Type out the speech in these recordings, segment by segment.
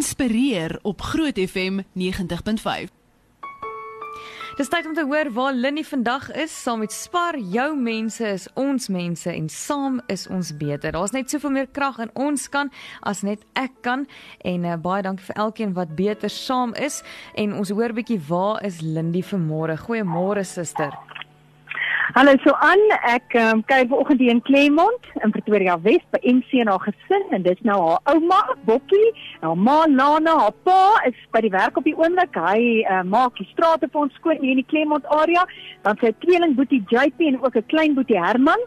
inspireer op Groot FM 90.5. Dis tyd om te hoor waar Linnie vandag is. Saam met Spar, jou mense is ons mense en saam is ons beter. Daar's net soveel meer krag in ons kan as net ek kan. En uh, baie dankie vir elkeen wat beter saam is. En ons hoor bietjie waar is Lindy vanmôre? Goeiemôre suster. Hallo so aan ek um, kyk vanoggend hier in Claremont in Pretoria Wes by MC en haar gesin en dis nou haar ouma Bokkie, haar ma Lana, haar pa is by die werk op die oomblik. Hy uh, maak die strate vir ons skoon hier in die Claremont area. Dan sy tweeling boetie JP en ook 'n klein boetie Herman.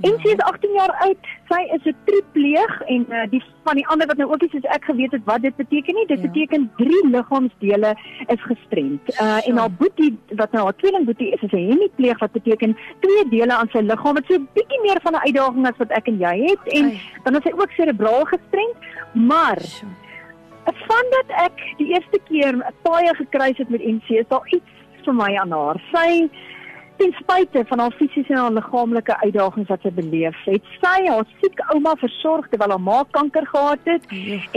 En sy is 18 jaar oud. Sy is 'n tripleeg en uh, die van die ander wat nou ook is soos ek geweet het wat dit beteken nie. Dit ja. beteken drie liggaamsdele is gestremd. Uh en haar boetie wat nou haar tweeling boetie is, is 'n hemipleeg wat beteken twee dele aan sy liggaam wat so 'n bietjie meer van 'n uitdaging as wat ek en jy het en Ai. dan is sy ook serebraal gestremd, maar vandat ek die eerste keer 'n paai gekruis het met NC, is daar iets vir my aan haar. Sy ten spyte van haar fisiese en haar liggaamlike uitdagings wat sy beleef het, sy haar siek ouma versorg terwyl haar ma kanker gehad het.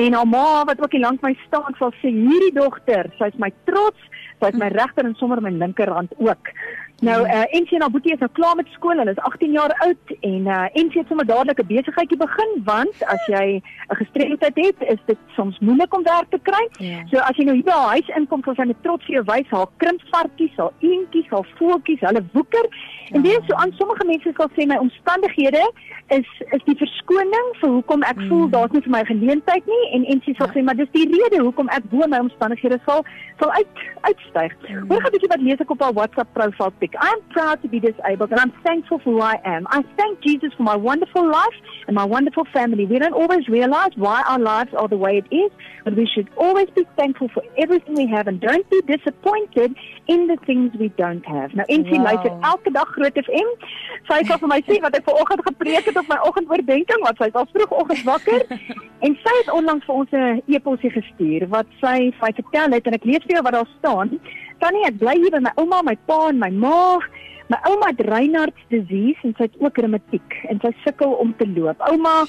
En haar ma wat ook lank my staan sal sê hierdie dogter, sy is my trots, sy is my regter en sommer my linkerhand ook. Nou uh eh, NC en Abutie is nou klaar met skool. Hulle is 18 jaar oud en uh NC het sommer dadelik 'n besigheidjie begin want as jy 'n gestremdheid het, is dit soms moeilik om werk te kry. Yeah. Ja. So as jy nou hier by haar huis inkom, sal sy met trots vir jou wys haar krimpvarkies, haar eentjies, haar voeltjies, hulle woeker. Yeah. En dit so aan sommige mense sal sê my omstandighede is is die verskoning vir hoekom ek mm. voel daar's nie vir my geleentheid nie en NC sal yeah. Ja. sê maar dis die rede hoekom ek bo my omstandighede sal sal uit uitstyg. Mm. Hoor gou 'n bietjie wat lees ek op haar WhatsApp profiel I am proud to be disabled and I'm thankful for who I am. I thank Jesus for my wonderful life and my wonderful family. We don't always realize why our lives are the way it is, but we should always be thankful for everything we have and don't be disappointed in the things we don't have. Nou en sy wow. luister elke dag Groot FM. Sy het vir my sê wat ek vanoggend gepreek het op my oggendoordenkings, wat sy al vroegoggend wakker en sy het onlangs vir ons 'n e-posie gestuur wat sy vir my vertel het en ek lees vir jou wat daar staan. Tannie, ek bly hier by my ouma, my pa en my ma. My ouma het Reinhard's disease en sy het ook reumatiek en sy sukkel om te loop. Ouma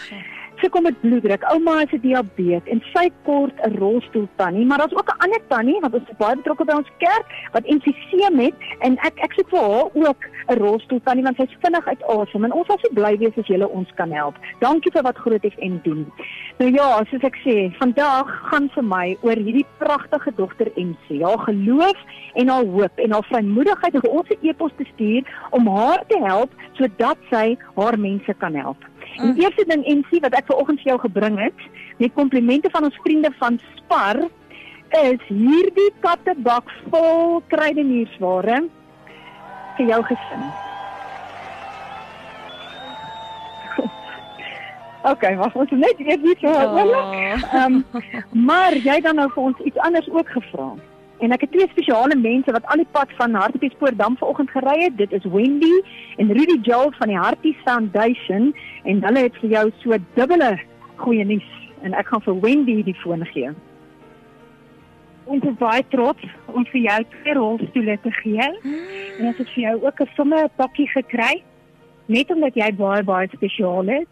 sukkel met bloeddruk. Ouma het diabetes en sy kort 'n rolstoel tannie, maar daar's ook 'n ander tannie wat ons baie betrokke by ons kerk wat emfiseem het en ek ek sê vir haar ook 'n rolstoel tannie want sy's vinnig uit asem en ons sal so bly wees as jy ons kan help. Dankie vir wat Groot FM doen. Nou ja, soos ek sê, vandag gaan vir my oor hierdie pragtige dogter MC. Haar geloof en haar hoop en haar vrymoedigheid om ons 'n e-pos te stuur om haar te help sodat sy haar mense kan help. En die eerste ding NC wat ek vanoggend vir jou gebring het, met komplimente van ons vriende van Spar, is hierdie kattebak vol kruideniersware vir jou gesin. OK, wag, ons net eers nie so. Ehm, maar jy dan nou vir ons iets anders ook gevra. En ek het twee spesiale mense wat al die pad van Hartbeespoortdam vanoggend gery het. Dit is Wendy en Rudy Joel van die Harties Foundation en hulle het vir jou so dubbele goeie nuus en ek gaan vir Wendy die foon gee. Ons is baie trots om vir jou twee rolstoele te gee. En ons het vir jou ook 'n somme pakkie gekry net omdat jy baie baie spesiaal is.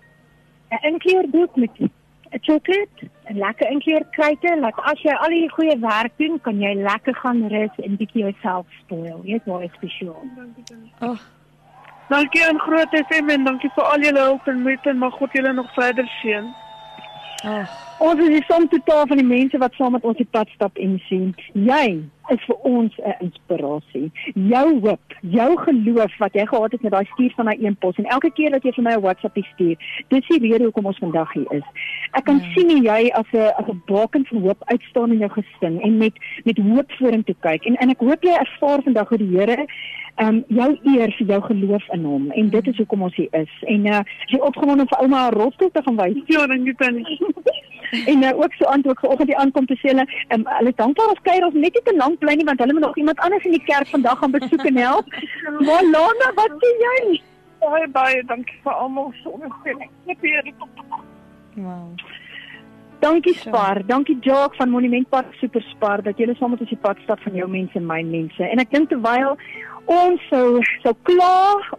'n Inkleurdoek met 'n chocolate, 'n lekker inkleurkruike, laat as jy al die goeie werk doen, kan jy lekker gaan rus en bietjie jouself spoil. Jy is baie spesiaal. Ag. Oh. Dankie aan Groot FM en dankie vir al julle hulp en moeite en mag God julle nog verder seën. Ag. Ons is die som totaal van die mense wat saam met ons die pad stap en sien. Jy is vir ons 'n inspirasie. Jou hoop, jou geloof wat jy gehad het met daai stuur van daai een pos en elke keer dat jy vir my 'n WhatsApp stuur, dis die rede hoekom ons vandag hier is. Ek kan hmm. sien jy as 'n as 'n baken van hoop uitstaan in jou gesin en met met hoop vorentoe kyk. En en ek hoop jy ervaar vandag hoe die Here ehm um, jou eer vir jou geloof in hom en dit is hoekom ons hier is. En uh jy opgewonde vir ouma Rotto te gaan wys. Ja, dankie tannie. En nou ook so antwoord vanoggend die aankom te sê hulle um, hulle dankbaar ons kuier ons net nie te lank bly nie want hulle moet nog iemand anders in die kerk vandag gaan besoek en help. maar Lana, wat sê jy? Baie baie dankie vir almal so ongelukkig. Ek weer dit op. Wow. Dankie Spar, dankie Jacques van Monument Park Superspar dat julle saam met ons die pad stap van jou mense en my mense. En ek dink terwyl ons sou sou kla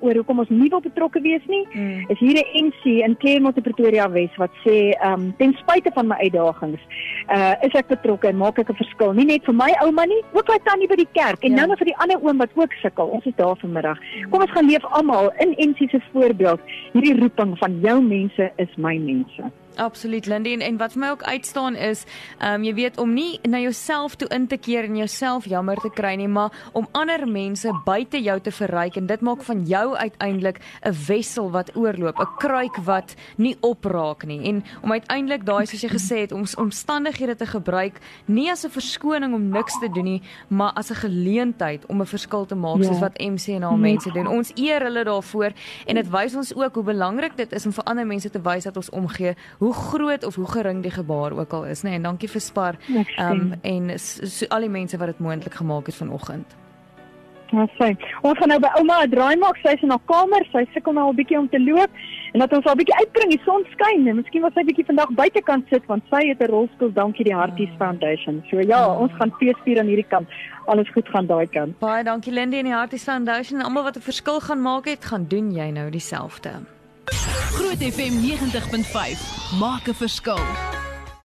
oor hoekom ons nie wil betrokke wees nie, Mm. is hier 'n MC in Claremont in Pretoria Wes wat sê, ehm um, ten spyte van my uitdagings, uh is ek betrokke en maak ek 'n verskil, nie net vir my ouma nie, ook my tannie by die kerk en Ja. nou nog vir die ander oom wat ook sukkel. Ons is daar vanmiddag. Kom ons gaan leef almal in MC se voorbeeld hierdie roeping van jou mense is my mense. Absoluut Lindy en, en wat vir my ook uitstaan is, ehm um, jy weet om nie na jouself toe in te keer en jouself jammer te kry nie, maar om ander mense buite jou te verryk en dit maak van jou uiteindelik 'n wessel wat oorloop, 'n kruik wat nie opraak nie. En om uiteindelik daai soos jy gesê het, om omstandighede te gebruik nie as 'n verskoning om niks te doen nie, maar as 'n geleentheid om 'n verskil te maak Ja. soos wat MC en haar Ja. mense doen. Ons eer hulle daarvoor en dit wys ons ook hoe belangrik dit is om vir ander mense te wys dat ons omgee, hoe groot of hoe gering die gebaar ook al is, nê. Nee, en dankie vir Spar Ek um, en so, al die mense wat dit moontlik gemaak het vanoggend. Ja, fyn. Ons gaan nou by ouma 'n draai maak. Sy is in haar kamer. Sy sukkel nou al bietjie om te loop en dat ons haar 'n bietjie uitbring. Die son skyn en miskien wil sy bietjie vandag buitekant sit want sy het 'n rolstoel dankie die Harties Foundation. So ja, ons gaan feesvier aan hierdie kant. Alles goed gaan daai kant. Baie dankie Lindy en die Hearties Foundation en almal wat 'n verskil gaan maak het, gaan doen jy nou dieselfde. Groot FM 90.5 maak 'n verskil.